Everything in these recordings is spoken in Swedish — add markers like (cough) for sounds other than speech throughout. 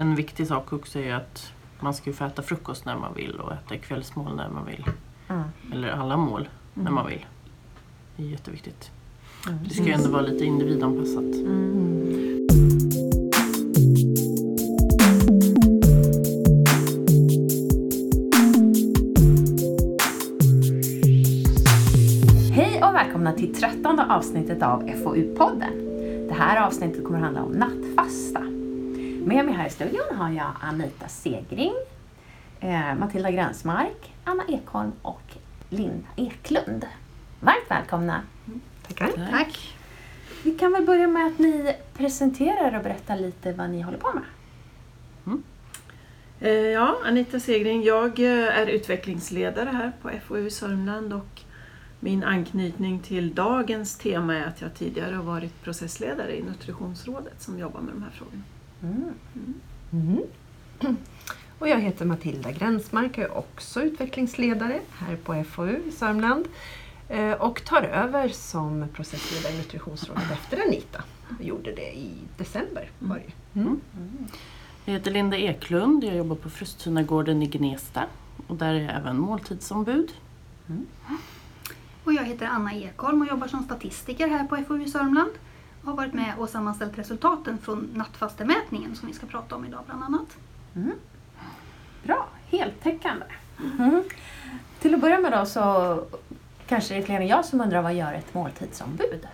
En viktig sak också är att man ska ju få äta frukost när man vill och äta kvällsmål när man vill. Mm. Eller alla mål när Mm. man vill. Det är jätteviktigt. Mm. Det ska ju ändå vara lite individanpassat. Mm. Hej och välkomna till trettonde avsnittet av FoU-podden. Det här avsnittet kommer handla om nattfasta. Med mig här i studion har jag Anita Segring, eh, Matilda Gränsmark, Anna Ekholm och Linda Eklund. Varmt välkomna! Tackar. Tack. Vi kan väl börja med att ni presenterar och berättar lite vad ni håller på med. Eh, Ja, Anita Segring. Jag eh, är utvecklingsledare här på FoU Sörmland och min anknytning till dagens tema är att jag tidigare har varit processledare i Nutritionsrådet som jobbar med de här frågorna. Mm. Mm. (clears throat) Och jag heter Matilda Gränsmark och är också utvecklingsledare här på FoU i Sörmland. Eh, Och tar över som processledare i Nutritionsrådet efter Anita. Jag gjorde det i december. Var det. ju. Mm. Jag heter Linda Eklund, jag jobbar på Fröstunagården i Gnesta. Och där är jag även måltidsombud. Och jag heter Anna Ekholm och jobbar som statistiker här på FoU Sörmland. Har varit med och sammanställt resultaten från nattfastemätningen som vi ska prata om idag bland annat. Bra, heltäckande. Mm. Till att börja med då så kanske det är fler än jag som undrar vad gör ett måltidsombud?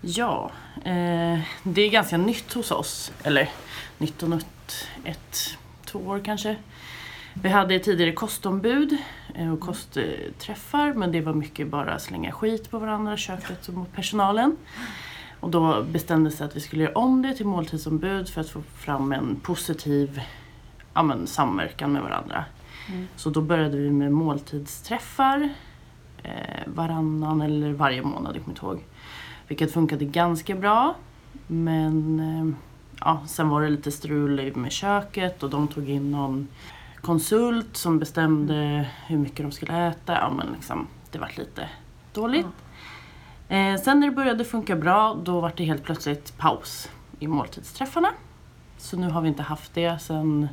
Ja, eh, det är ganska nytt hos oss. Eller nytt och nytt, ett, två år kanske. Vi hade tidigare kostombud eh, och kostträffar men det var mycket bara slänga skit på varandra, köket och mot personalen. Och då bestämdes det att vi skulle göra om det till måltidsombud för att få fram en positiv ja, men, samverkan med varandra. Mm. Så då började vi med måltidsträffar eh, varannan eller varje månad, jag kommer inte ihåg. Vilket funkade ganska bra. Men eh, ja, sen var det lite strul med köket och de tog in någon konsult som bestämde hur mycket de skulle äta. Ja, men liksom, det var lite dåligt. Eh, sen när det började funka bra då var det helt plötsligt paus i måltidsträffarna. Så nu har vi inte haft det sen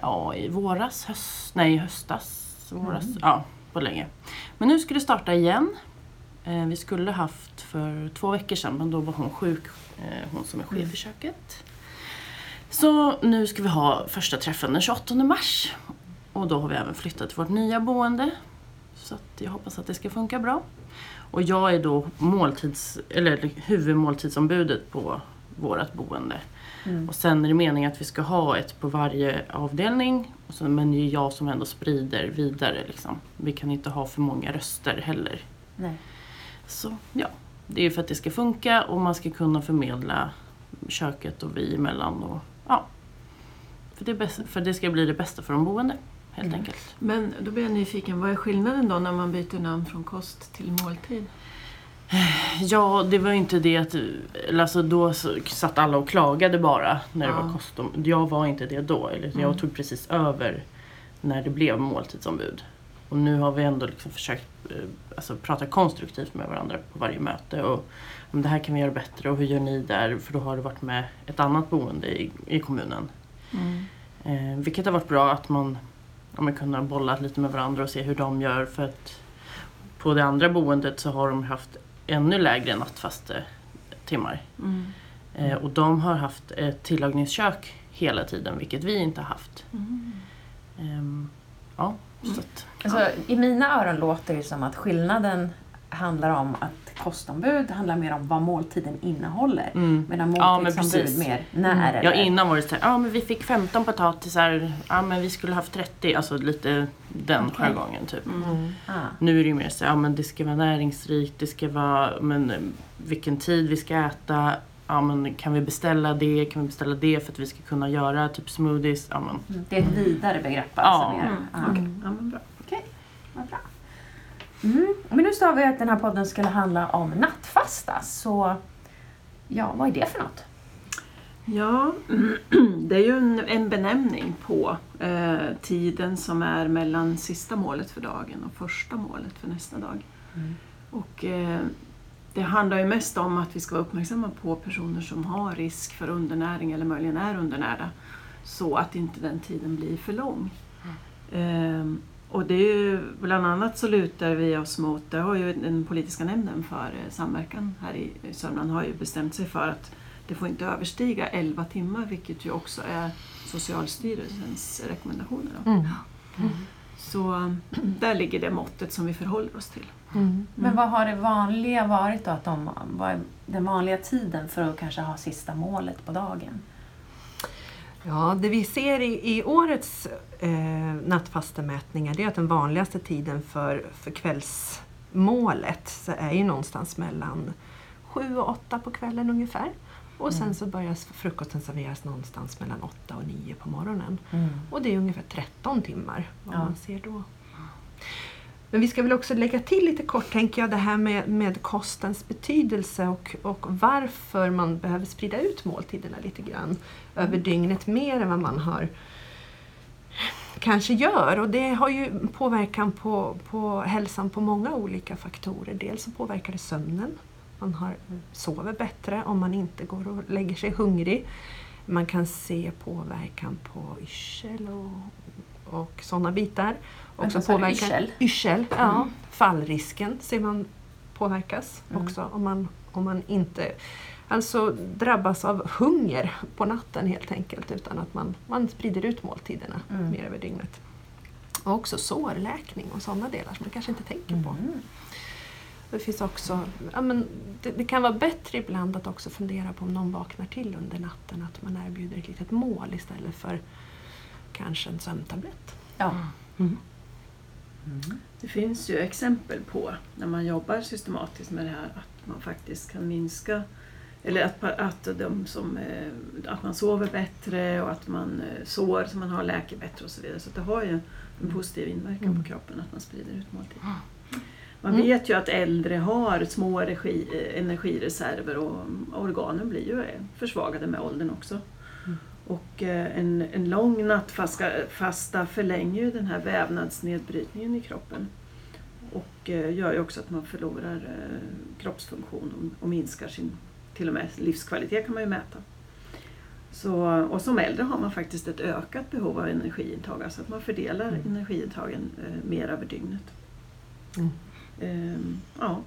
ja, i våras, höst, nej höstas, våras, ja på länge. Men nu ska det starta igen. Eh, vi skulle haft för två veckor sedan men då var hon sjuk, eh, hon som är chef i köket. Så nu ska vi ha första träffen den 28 mars. Och då har vi även flyttat till vårt nya boende. Så jag hoppas att det ska funka bra. Och jag är då måltids, eller huvudmåltidsombudet på vårt boende. Mm. Och sen är det meningen att vi ska ha ett på varje avdelning. Och sen, men det är jag som ändå sprider vidare. Liksom. Vi kan inte ha för många röster heller. Nej. Så ja, det är ju för att det ska funka och man ska kunna förmedla köket och vi emellan. Och, ja, för, det är bäst, för det ska bli det bästa för de boende helt Mm. enkelt. Men då blir jag nyfiken, vad är skillnaden då när man byter namn från kost till måltid? Ja, det var ju inte det att... Alltså då satt alla och klagade bara när det Ja. var kostom. Jag var inte det då. Eller jag Mm. tog precis över när det blev måltidsombud. Och nu har vi ändå liksom försökt eh, alltså, prata konstruktivt med varandra på varje möte. Och om det här kan vi göra bättre och hur gör ni där? För då har det varit med ett annat boende i, i kommunen. Eh, vilket har varit bra att man ja, men kunna bolla lite med varandra och se hur de gör. För att på det andra boendet så har de haft ännu lägre nattfaste timmar. Mm. Eh, och de har haft ett tillagningskök hela tiden, vilket vi inte har haft. Mm. Ehm, ja, så att, Alltså, I mina öron låter det som att skillnaden handlar om att kostombud handlar mer om vad måltiden innehåller. mm. Medan Ja, men måltidsombud precis. mer när Ja, eller? innan var det så här, ja men vi fick 15 potatisar, ja men vi skulle haft 30, alltså lite den Okej. jargongen typ. Mm. Ah. Nu är det ju mer så här, ja men det ska vara näringsrikt, det ska vara, men eh, vilken tid vi ska äta, ja men kan vi beställa det, kan vi beställa det för att vi ska kunna göra typ smoothies, ja men. Mm. Det är ett vidare begrepp alltså? Ja. mer. Mm. Ah. Okej, ja, men bra. Vad bra. Mm. Men nu sa vi att den här podden skulle handla om nattfasta, så ja, vad är det för något? Ja, (clears throat) det är ju en, en benämning på eh, tiden som är mellan sista målet för dagen och första målet för nästa dag. Mm. Och, eh, det handlar ju mest om att vi ska vara uppmärksamma på personer som har risk för undernäring eller möjligen är undernärda. så att inte den tiden blir för lång. Ehm, och det är ju, bland annat så lutar vi oss mot, det har ju den politiska nämnden för eh, samverkan här i Sörmland har ju bestämt sig för att det får inte överstiga 11 timmar vilket ju också är Socialstyrelsens rekommendationer. Då. Mm. Så eh, (clears throat) där ligger det måttet som vi förhåller oss till. Mm. Men vad har det vanliga varit då? Att de, vad är den vanliga tiden för att kanske ha sista målet på dagen? Ja, det vi ser i, i årets eh, nattfastemätningar det är att den vanligaste tiden för, för kvällsmålet så är ju någonstans mellan sju och åtta på kvällen ungefär. Och sen Mm. så börjar frukosten serveras någonstans mellan åtta och nio på morgonen. Mm. Och det är ungefär 13 timmar vad Ja. man ser då. Men vi ska väl också lägga till lite kort tänker jag det här med, med kostens betydelse och, och varför man behöver sprida ut måltiderna lite grann över dygnet mer än vad man har kanske gör. Och det har ju påverkan på, på hälsan på många olika faktorer. Dels så påverkar det sömnen. Man har, sover bättre om man inte går och lägger sig hungrig. Man kan se påverkan på yrsel och, och sådana bitar. Vänta, sa du yrsel? Yrsel, ja. Mm. Fallrisken ser man påverkas Mm. också om man, om man inte alltså drabbas av hunger på natten helt enkelt utan att man, man sprider ut måltiderna Mm. mer över dygnet. Och också sårläkning och sådana delar som man kanske inte tänker på. Mm. Det, finns också, ja, men det, det kan vara bättre ibland att också fundera på om någon vaknar till under natten att man erbjuder ett litet mål istället för kanske en sömntablett. Ja. Mm. Det finns ju exempel på när man jobbar systematiskt med det här att man faktiskt kan minska eller att, att, de som, eh, att man sover bättre och att man eh, sår som man har läker bättre och så vidare. Så det har ju en positiv inverkan Mm. på kroppen att man sprider ut måltider. Man Mm. vet ju att äldre har små energi, eh, energireserver och organen blir ju försvagade med åldern också. Och eh, en, en lång nattfasta fasta förlänger ju den här vävnadsnedbrytningen i kroppen. Och eh, gör ju också att man förlorar eh, kroppsfunktion och, minskar sin, till och med livskvalitet kan man ju mäta. Så, och som äldre har man faktiskt ett ökat behov av energiintag, alltså att man fördelar Mm. energiintagen mer över dygnet. Mm. Ehm, ja.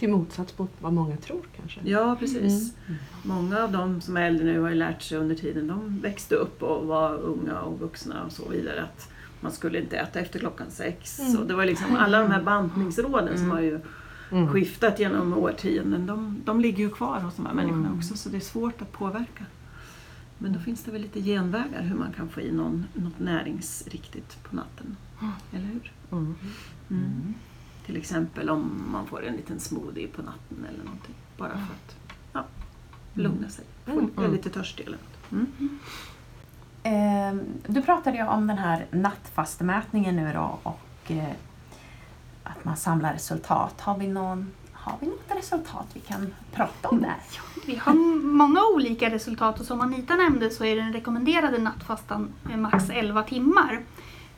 Till motsats mot vad många tror kanske. ja, precis. Mm. Många av de som är äldre nu har ju lärt sig under tiden de växte upp och var unga och vuxna och så vidare att man skulle inte äta efter klockan sex. Mm. Och det var liksom alla de här bantningsråden som Mm. har ju Mm. skiftat genom årtionden, de, de ligger ju kvar hos de här människorna Mm. också så det är svårt att påverka. Men då finns det väl lite genvägar hur man kan få i någon, något näringsriktigt på natten. Eller hur? Mm. Mm. Till exempel om man får en liten smoothie på natten eller någonting. Bara för att ja, lugna sig. Få, Mm. Är lite törstig eller något. Mm. Eh, du pratade ju om den här nattfastemätningen nu då och eh, att man samlar resultat. Har vi, någon, har vi något resultat vi kan prata om där? Vi har många olika resultat och som Anita nämnde så är den rekommenderade nattfastan eh, max 11 timmar.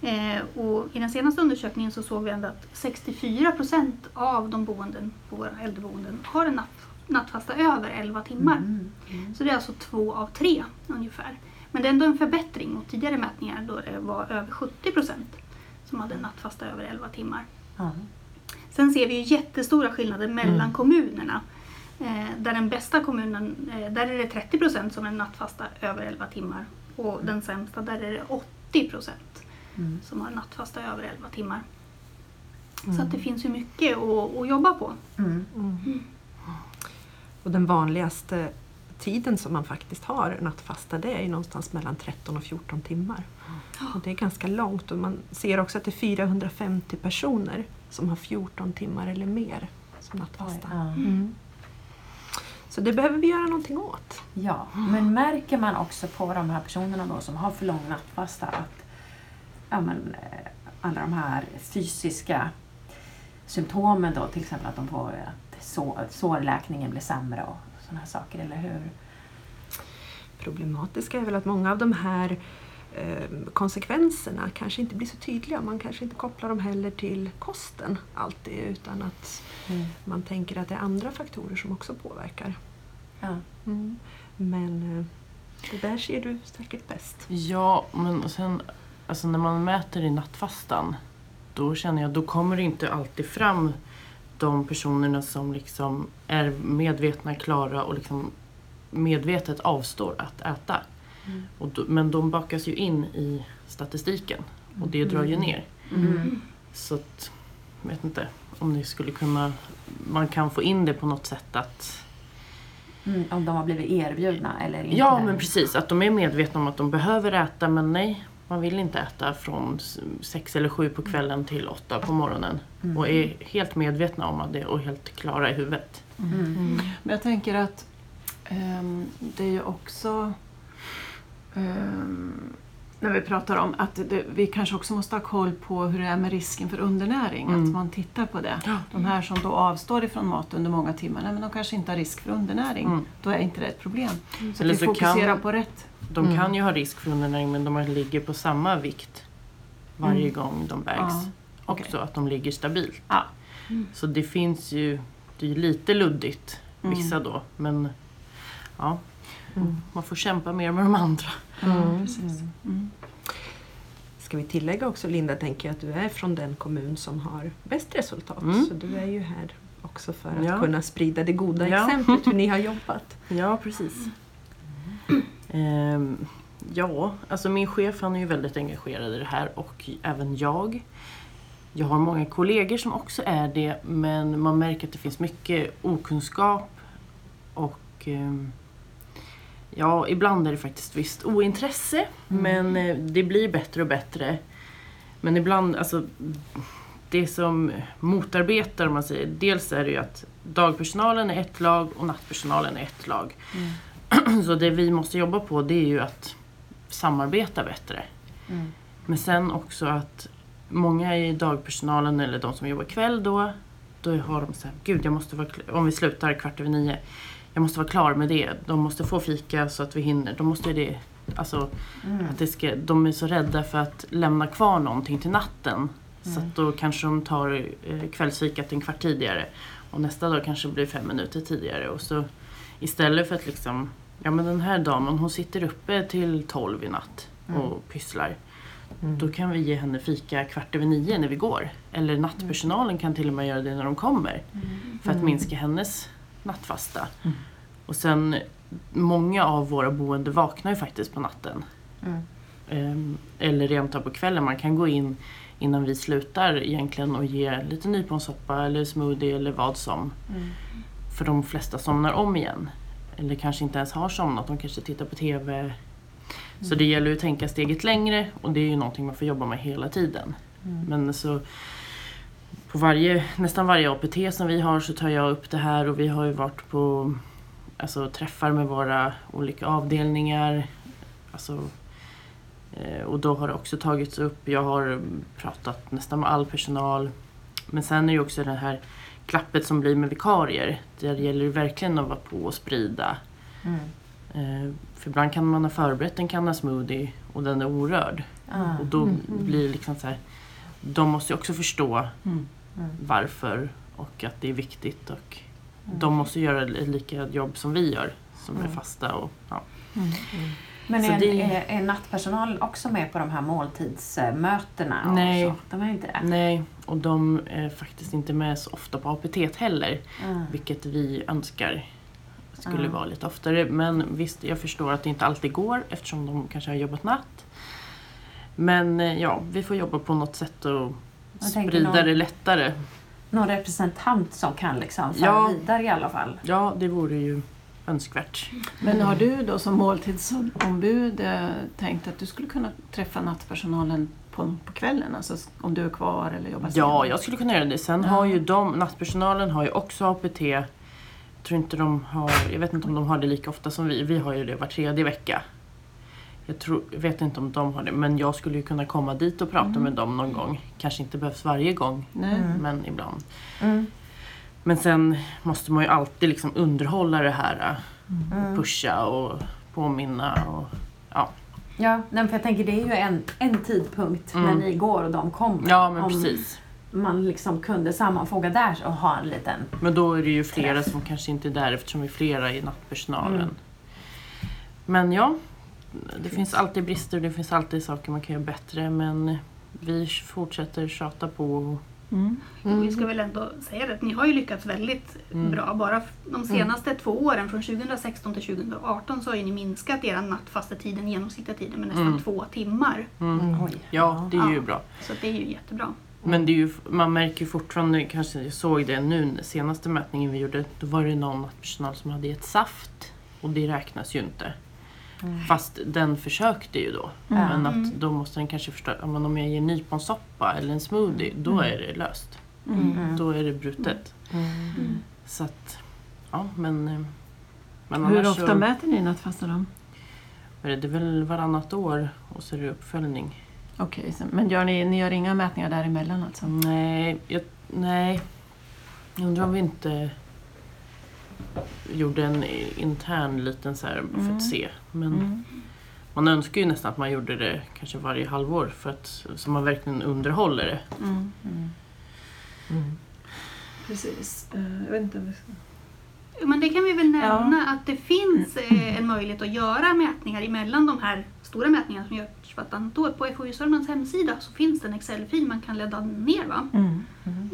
Eh, och I den senaste undersökningen så såg vi ändå att 64 procent av de boenden på våra äldreboenden har en natt, nattfasta över 11 timmar. Mm. Mm. Så det är alltså två av tre ungefär. Men det är ändå en förbättring mot tidigare mätningar då det var över 70 procent som hade en nattfasta över 11 timmar. Ja. Sen ser vi ju jättestora skillnader mellan Mm. kommunerna. Eh, där den bästa kommunen, eh, där är det 30 procent som är nattfasta över 11 timmar. Och den sämsta, där är det 80 procent Mm. som har nattfasta över 11 timmar. Mm. Så att det finns ju mycket att, att jobba på. Mm. Mm. Och den vanligaste tiden som man faktiskt har nattfasta det är ju någonstans mellan 13 och 14 timmar. Och det är ganska långt och man ser också att det är 450 personer som har 14 timmar eller mer som nattfasta. Mm. Så det behöver vi göra någonting åt. ja, men märker man också på de här personerna då som har för lång nattfasta att ja, men, eh, alla de här fysiska symptomen då, till exempel att de får att så, sårläkningen blir sämre och sådana här saker, eller hur? Problematiska är väl att många av de här eh, konsekvenserna kanske inte blir så tydliga. Man kanske inte kopplar dem heller till kosten alltid utan att Mm. man tänker att det är andra faktorer som också påverkar. Ja. Mm. Men eh, Det där ser du säkert bäst. Ja, men sen alltså när man mäter i nattfastan då känner jag då kommer det inte alltid fram de personerna som liksom är medvetna, klara och liksom medvetet avstår att äta. Mm. Då, men de bakas ju in i statistiken och det drar ju ner. Mm. Så att, jag vet inte om det skulle kunna, man kan få in det på något sätt att Mm, om de har blivit erbjudna eller inte. Ja men precis, att de är medvetna om att de behöver äta men nej, man vill inte äta från sex eller sju på kvällen till åtta på morgonen. Mm. Och är helt medvetna om det och helt klara i huvudet. Mm. Men jag tänker att ehm, det är ju också ehm, när vi pratar om att det, vi kanske också måste ha koll på hur det är med risken för undernäring. Mm. Att man tittar på det. Ja. De här som då avstår ifrån mat under många timmar, nej, men de kanske inte har risk för undernäring. Mm. Då är inte det ett problem. Så att Eller vi så fokuserar kan- på rätt. De Mm. kan ju ha risk för undernäring men de ligger på samma vikt varje Mm. gång de vägs. Ja. Också att de ligger stabilt. Ja. Så det finns ju, det är lite luddigt Mm. vissa då men ja, Mm. man får kämpa mer med de andra. Mm. Precis. Mm. Ska vi tillägga också Linda, tänker jag att du är från den kommun som har bäst resultat. Mm. Så du är ju här också för att Ja. kunna sprida det goda Ja. exemplet hur ni har jobbat. (laughs) Ja, precis. Ehm, ja, alltså min chef han är ju väldigt engagerad i det här och även jag. Jag har många kollegor som också är det men man märker att det finns mycket okunskap och ehm, ja, ibland är det faktiskt visst ointresse men eh, det blir bättre och bättre. Men ibland, alltså det som motarbetar om man säger, dels är det ju att dagpersonalen är ett lag och nattpersonalen är ett lag. (clears throat) Så det vi måste jobba på det är ju att samarbeta bättre. Mm. Men sen också att många i dagpersonalen eller de som jobbar kväll då, då har de så här, gud jag måste vara om vi slutar kvart över nio, jag måste vara klar med det. De måste få fika så att vi hinner. De måste ju det, alltså Mm. att det ska, de är så rädda för att lämna kvar någonting till natten. Så Mm. att då kanske de tar eh, kvällsfikat en kvart tidigare. Och nästa dag kanske blir fem minuter tidigare. Och så istället för att liksom, ja men den här damen hon sitter uppe till tolv i natt Mm. och pysslar. Mm. Då kan vi ge henne fika kvart över nio när vi går. Eller nattpersonalen kan till och med göra det när de kommer. För att Mm. minska hennes nattfasta. Mm. Och sen, många av våra boende vaknar ju faktiskt på natten. Mm. Ehm, eller rent av på kvällen. Man kan gå in innan vi slutar egentligen och ge lite nyponsoppa eller smoothie eller vad som. Mm. För de flesta somnar om igen. Eller kanske inte ens har somnat, de kanske tittar på TV. Så det gäller att tänka steget längre och det är ju någonting man får jobba med hela tiden. Mm. Men så på varje, nästan varje APT som vi har så tar jag upp det här och vi har ju varit på alltså, träffar med våra olika avdelningar. Alltså, eh, och då har det också tagits upp. Jag har pratat nästan med all personal. Men sen är ju också det här klappet som blir med vikarier. Där det gäller ju verkligen att vara på och sprida. Mm. Eh, för ibland kan man ha förberett en kanna smoothie och den är orörd. Ah. Och då Mm. blir det liksom så här. De måste ju också förstå Mm. Mm. varför och att det är viktigt. Och Mm. De måste göra ett lika jobb som vi gör. Som är Mm. fasta och ja. Men är, det- är, är nattpersonal också med på de här måltidsmötena? och Nej. så? De är inte det? Nej, och de är faktiskt inte med så ofta på APT heller. Mm. Vilket vi önskar skulle Mm. vara lite oftare. Men visst, jag förstår att det inte alltid går eftersom de kanske har jobbat natt. Men eh, ja, vi får jobba på något sätt och Jag sprida någon- det lättare. Någon representant som kan liksom föra Ja. vidare i alla fall? Ja, det vore ju önskvärt. Men har du då som måltidsombud eh, tänkt att du skulle kunna träffa nattpersonalen på, på kvällen? Alltså om du är kvar eller jobbar Ja, sen? jag skulle kunna göra det. Sen Ja. har ju de, nattpersonalen har ju också APT. Jag tror inte de har, jag vet inte om de har det lika ofta som vi. Vi har ju det var tredje vecka. Jag, tror, jag vet inte om de har det, men jag skulle ju kunna komma dit och prata Mm. med dem någon gång. Kanske inte behövs varje gång, Nej. Mm. men ibland. Mm. Men sen måste man ju alltid liksom underhålla det här. Mm. Pusha och påminna. Och, ja. Ja, nej, för jag tänker det är ju en, en tidpunkt Mm. när ni går och de kommer. ja, men Om precis. man liksom kunde sammanfoga där och ha en liten... Men då är det ju flera Träff. som kanske inte är där eftersom vi är flera i nattpersonalen. Mm. Men ja, det finns alltid brister och det finns alltid saker man kan göra bättre men vi fortsätter tjata på. Mm. Vi ska väl ändå säga det, att ni har ju lyckats väldigt Mm. bra. Bara de senaste två åren, från 2016 till 2018, så har ju ni minskat er nattfastetid, den genomsnittliga tiden, med nästan Mm. två timmar. Mm. Oj. Ja, det är ju Ja. bra. Så det är ju jättebra. Men det är ju, man märker ju fortfarande, kanske jag såg det nu senaste mätningen vi gjorde, då var det någon personal som hade gett saft och det räknas ju inte. Fast den försökte ju då. Men att Mm. då måste den kanske förstå, ja, men om jag ger nyponsoppa eller en smoothie, då är det löst. Mm. Då är det brutet. Så att, ja men... eh, men Hur ofta så, mäter ni nattfasta då? det, är väl varannat år och så är det uppföljning. Okej, så- men gör ni, ni gör inga mätningar däremellan alltså? Nej, jag, nej. Jag undrar om vi inte gjorde en intern liten så här för Mm. att se. Men Mm. man önskar ju nästan att man gjorde det kanske varje halvår för att så man verkligen underhåller det. Mm. Mm. Precis. Eh, Jag vet inte om vi ska... Men det kan vi väl nämna att det finns eh, en möjlighet att göra mätningar emellan de här stora mätningarna som görs vartannat år. På FoU Sörmlands hemsida så finns det en Excel-fil man kan ladda ner. Va? Mm.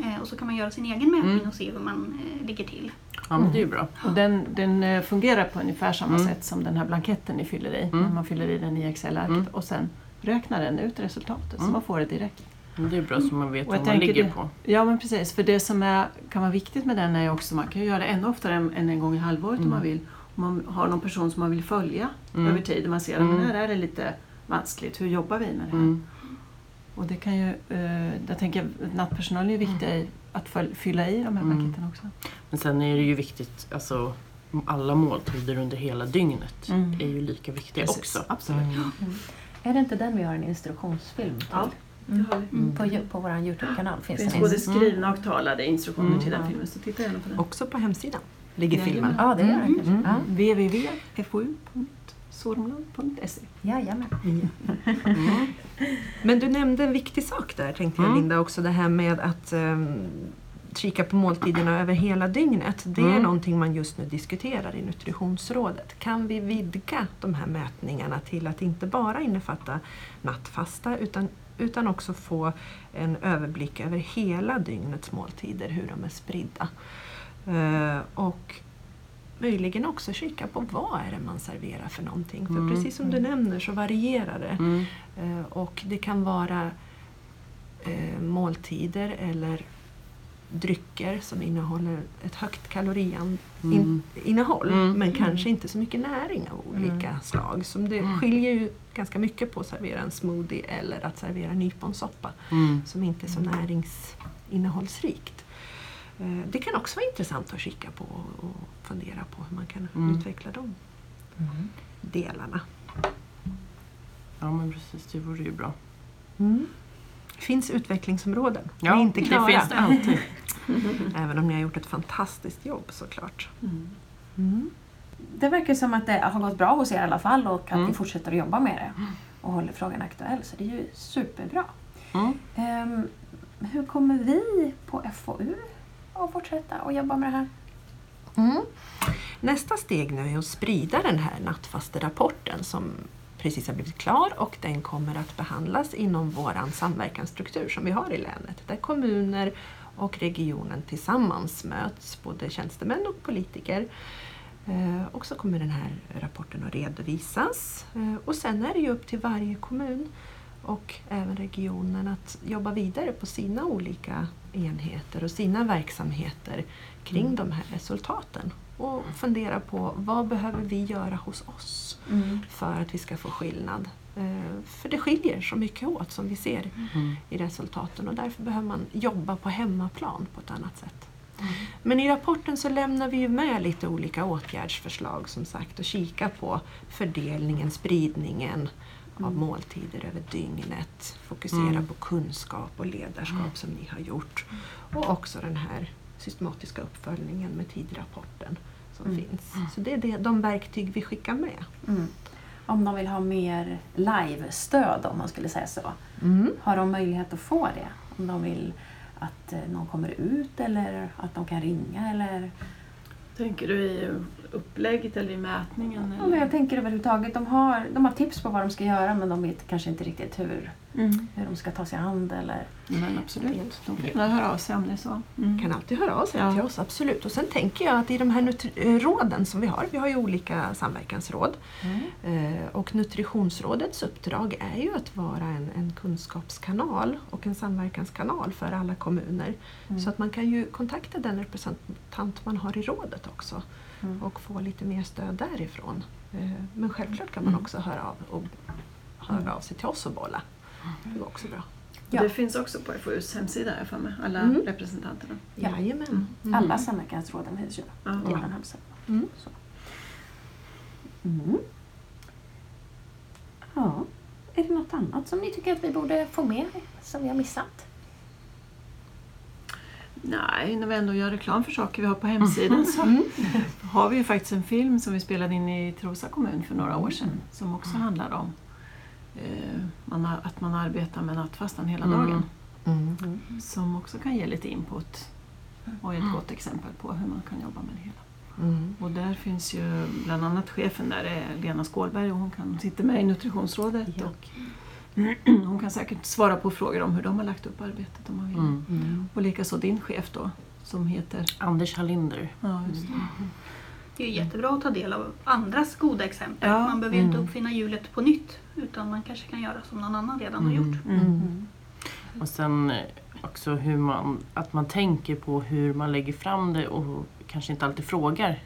Eh, och så kan man göra sin egen mätning Mm. och se hur man ligger till. Ja men det är ju bra. Och den, den eh, fungerar på ungefär samma Mm. sätt som den här blanketten ni fyller i. Mm. Man fyller i den i Excel-arket Mm. och sen räknar den ut resultatet så Mm. man får det direkt. Det är bra så man vet vad man ligger det- på. Ja men precis, för det som är, kan vara viktigt med den är också man kan göra det ännu oftare än, än en gång i halvåret om Mm. man vill. Om man har någon person som man vill följa Mm. över tid och man ser att Mm. här är det lite vanskligt, hur jobbar vi med det här? Mm. Och det kan ju, eh, jag tänker att nattpersonalen är viktiga i att fylla i de här Mm. blanketterna också. Men sen är det ju viktigt, alltså alla måltider under hela dygnet Mm. är ju lika viktiga Precis, också. absolut. Mm. Är det inte den vi har en instruktionsfilm till? Ja. Mm. På, på vår Youtube-kanal finns finns det en både skrivna och talade instruktioner Mm. till den filmen, så titta gärna på den. Också på hemsidan ligger filmen. Ja, det gör den Mm. kanske. Mm. Ja. www.fou.sormland.se Jajamän. Mm. (laughs) Men du nämnde en viktig sak där tänkte jag Mm. Linda också det här med att um, kika på måltiderna över hela dygnet. Det är Mm. någonting man just nu diskuterar i Nutritionsrådet. Kan vi vidga de här mätningarna till att inte bara innefatta nattfasta utan, utan också få en överblick över hela dygnets måltider, hur de är spridda. Eh, och möjligen också kika på vad är det man serverar för någonting. För Mm. precis som du nämner så varierar det. Mm. Eh, Och det kan vara eh, måltider eller drycker som innehåller ett högt kaloriinnehåll Mm. men kanske inte så mycket näring av olika slag. Som det Mm. skiljer ju ganska mycket på att servera en smoothie eller att servera nyponsoppa Mm. som inte är så näringsinnehållsrikt. Eh, Det kan också vara intressant att kika på och fundera på hur man kan Mm. utveckla de Mm. delarna. Ja men precis, det vore ju bra. finns utvecklingsområden. Ja, Ni är inte klara. det finns det alltid. (laughs) Även om ni har gjort ett fantastiskt jobb såklart. Mm. Mm. Det verkar som att det har gått bra hos er i alla fall och att Mm. ni fortsätter att jobba med det och håller frågan aktuell. Så det är ju superbra. Mm. Ehm, hur kommer vi på FoU att fortsätta att jobba med det här? Mm. Nästa steg nu är att sprida den här nattfasterapporten som precis har blivit klar och den kommer att behandlas inom vår samverkansstruktur som vi har i länet. Där kommuner och regionen tillsammans möts, både tjänstemän och politiker. Eh, och så kommer den här rapporten att redovisas. Eh, och sen är det ju upp till varje kommun och även regionen att jobba vidare på sina olika enheter och sina verksamheter kring Mm. de här resultaten. Och fundera på vad behöver vi göra hos oss för att vi ska få skillnad. Eh, För det skiljer så mycket åt som vi ser Mm. i resultaten och därför behöver man jobba på hemmaplan på ett annat sätt. Men i rapporten så lämnar vi ju med lite olika åtgärdsförslag som sagt och kika på fördelningen, spridningen av måltider över dygnet. Fokusera Mm. på kunskap och ledarskap som ni har gjort. Och också den här systematiska uppföljningen med tidrapporten som Mm. finns. Så det är det, de verktyg vi skickar med. Mm. Om de vill ha mer live-stöd om man skulle säga så. Mm. Har de möjlighet att få det? Om de vill att eh, någon kommer ut eller att de kan ringa eller? Tänker du i upplägget eller i mätningen? Ja, Eller? men jag tänker överhuvudtaget, de har, de har tips på vad de ska göra men de vet kanske inte riktigt hur, Mm. hur de ska ta sig an. Eller... Men absolut, de kan höra av sig om det är så. Mm. kan alltid höra av sig Ja. till oss, absolut. Och sen tänker jag att i de här eh, råden som vi har, vi har ju olika samverkansråd. Eh, och Nutritionsrådets uppdrag är ju att vara en, en kunskapskanal och en samverkanskanal för alla kommuner. Mm. Så att man kan ju kontakta den representant man har i rådet också Mm. och få lite mer stöd därifrån. Eh, men självklart kan man Mm. också höra av, och, höra av sig till oss och bolla. Det var också bra. Ja. Det finns också på FoUs hemsida jag för mig, alla Mm. representanterna. Jajamän. Mm. Alla samverkansråden finns ju Ja. på vår hemsida. Mm. Så. Mm. Ja. Är det något annat som ni tycker att vi borde få med som vi har missat? Nej, när vi ändå gör reklam för saker vi har på hemsidan så har vi ju faktiskt en film som vi spelade in i Trosa kommun för några år sedan som också handlar om eh, att man arbetar med nattfastan hela Mm. dagen. Mm. Som också kan ge lite input och är ett gott exempel på hur man kan jobba med det hela. Mm. Och där finns ju bland annat chefen där är Lena Skålberg och hon kan, sitter med i Nutritionsrådet Ja. och (clears throat) hon kan säkert svara på frågor om hur de har lagt upp arbetet om man vill. Mm. Mm. Och likaså din chef då som heter... Anders Hallinder. Ja, just det. Det är jättebra att ta del av andras goda exempel. Ja. Man behöver ju inte Mm. uppfinna hjulet på nytt utan man kanske kan göra som någon annan redan har gjort. Mm. Och sen eh, också hur man, att man tänker på hur man lägger fram det och kanske inte alltid frågar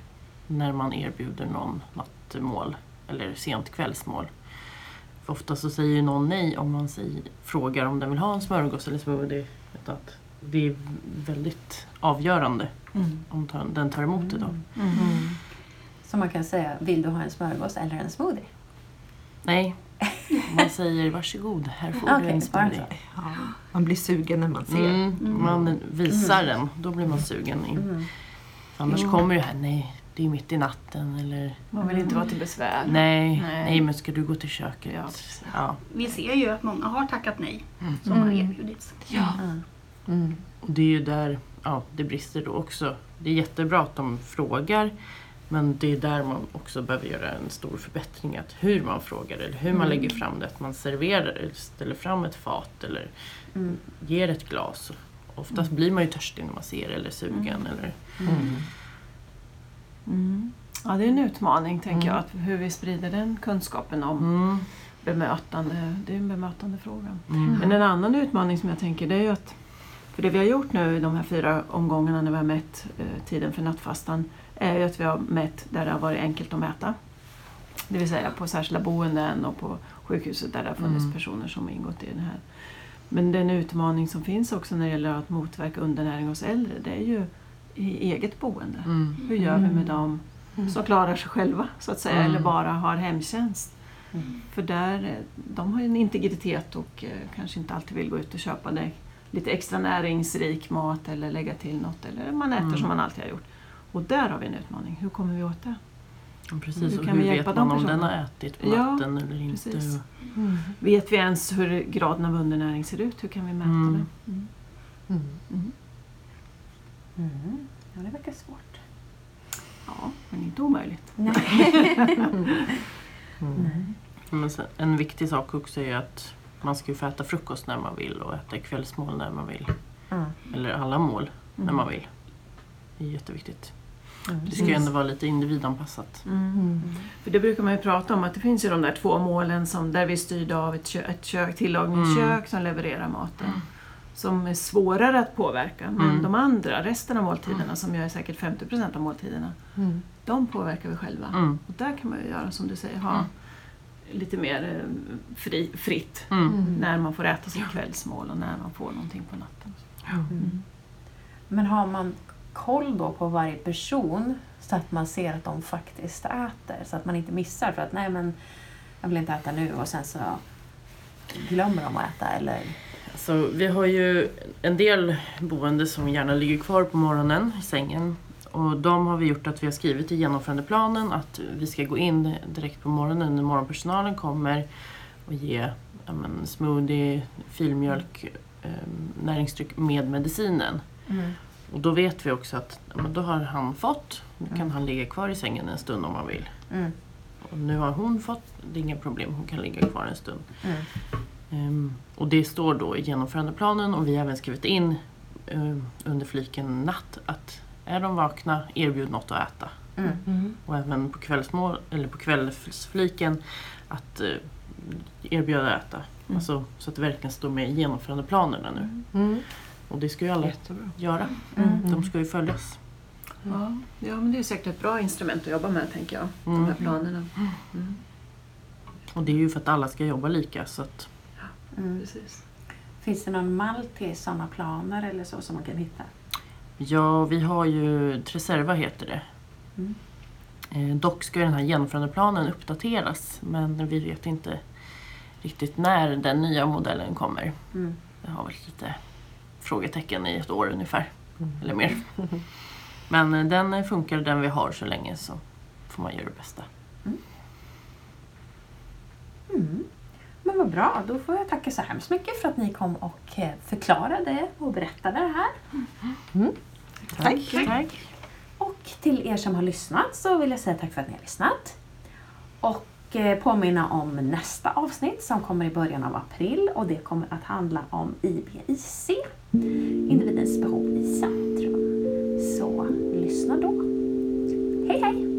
när man erbjuder någon nattmål eller sent kvällsmål. Ofta så säger ju någon nej om man säger, frågar om den vill ha en smörgås eller smoothie. Att det är väldigt avgörande Mm. om den tar emot det då. Mm. Så man kan säga, vill du ha en smörgås eller en smoothie? Nej, man säger varsågod, här får Okej, du en smoothie. Ja, man blir sugen när man ser. Mm, man visar den, då blir man sugen. Mm. Annars Jo. kommer det här, nej, det är mitt i natten eller Man vill inte vara till besvär. nej, Nej. nej, men ska du gå till köket? Ja. Ja. Vi ser ju att många har tackat nej Mm. som har Mm. erbjudits. Ja. Mm. Mm. Och det är ju där ja, det brister då också. Det är jättebra att de frågar men det är där man också behöver göra en stor förbättring. Att hur man frågar eller hur man Mm. lägger fram det. Att man serverar eller ställer fram ett fat eller Mm. ger ett glas. Oftast blir man ju törstig när man ser eller sugen. Eller, Mm. Mm. ja, det är en utmaning tänker Mm. jag, att hur vi sprider den kunskapen om mm, bemötande. Det är en bemötande fråga. mm, Men en annan utmaning som jag tänker det är ju att för det vi har gjort nu i de här fyra omgångarna när vi har mätt eh, tiden för nattfastan är ju att vi har mätt där det har varit enkelt att mäta. Det vill säga på särskilda boenden och på sjukhuset där det har funnits Mm. personer som har ingått i den här. Men den utmaning som finns också när det gäller att motverka undernäring hos äldre det är ju i eget boende. mm, Hur gör vi med dem som klarar sig själva så att säga Mm. eller bara har hemtjänst? Mm. För där, de har ju en integritet och eh, kanske inte alltid vill gå ut och köpa det, lite extra näringsrik mat eller lägga till något eller man äter Mm. som man alltid har gjort. Och där har vi en utmaning. Hur kommer vi åt det? Ja, Precis, Hur och kan hur vi vet man de om den har ätit på Ja, natten eller inte? Mm. Vet vi ens hur graden av undernäring ser ut? Hur kan vi mäta Mm. det? Mm. Mm. Mm. Mm. Ja, det verkar svårt. Ja, men inte omöjligt. (laughs) Mm. Men sen, en viktig sak också är att man ska ju få äta frukost när man vill och äta kvällsmål när man vill. Mm. Eller alla mål när Mm. man vill. Det är jätteviktigt. Mm. Det ska ju ändå vara lite individanpassat. Mm. För det brukar man ju prata om att det finns ju de där två målen som, där vi är styrda av ett, kö, ett kök, tillagningskök som levererar maten. Som är svårare att påverka. Men Mm. de andra, resten av måltiderna som gör säkert 50% av måltiderna, Mm. de påverkar vi själva. Mm. Och där kan man ju göra som du säger, ha Mm. lite mer eh, fri, fritt. Mm. Mm. När man får äta sitt kvällsmål och när man får någonting på natten. Mm. Men har man koll då på varje person så att man ser att de faktiskt äter? Så att man inte missar för att nej men jag vill inte äta nu och sen så glömmer de att äta eller? Så vi har ju en del boende som gärna ligger kvar på morgonen i sängen. Och de har vi gjort att vi har skrivit i genomförandeplanen att vi ska gå in direkt på morgonen när morgonpersonalen kommer och ge ja, men, smoothie, filmjölk, eh, näringsdryck med medicinen. Och då vet vi också att ja, men då har han fått, nu kan Mm. han ligga kvar i sängen en stund om han vill. Mm. Och nu har hon fått, det är inga problem, hon kan ligga kvar en stund. Ehm, och det står då i genomförandeplanen och vi har även skrivit in ehm, under fliken natt att är de vakna, erbjud något att äta. Mm. Mm. Och även på, kvällsmål, eller på kvällsfliken att eh, erbjuda att äta. Mm. Alltså, så att det verkligen står med i genomförandeplanerna nu. Mm. Och det ska ju alla Jättebra. göra. Mm. De ska ju följas. Ja. ja, men det är säkert ett bra instrument att jobba med tänker jag. De här planerna. Mm. Och det är ju för att alla ska jobba lika. Så att, Mm. Precis. Finns det någon mall till sådana planer eller så som man kan hitta? ja, vi har ju Treserva heter det. Mm. Eh, dock ska den här genomförandeplanen uppdateras men vi vet inte riktigt när den nya modellen kommer. Mm. Det har väl lite frågetecken i ett år ungefär, Mm. eller mer. Men eh, den funkar den vi har så länge så får man göra det bästa. Mm. Men vad bra, då får jag tacka så hemskt mycket för att ni kom och eh, förklarade och berättade det här. Tack. Tack. Och till er som har lyssnat så vill jag säga tack för att ni har lyssnat. Och eh, påminna om nästa avsnitt som kommer i början av april och det kommer att handla om IBIC, individens behov i centrum. Så lyssna då. Hej hej!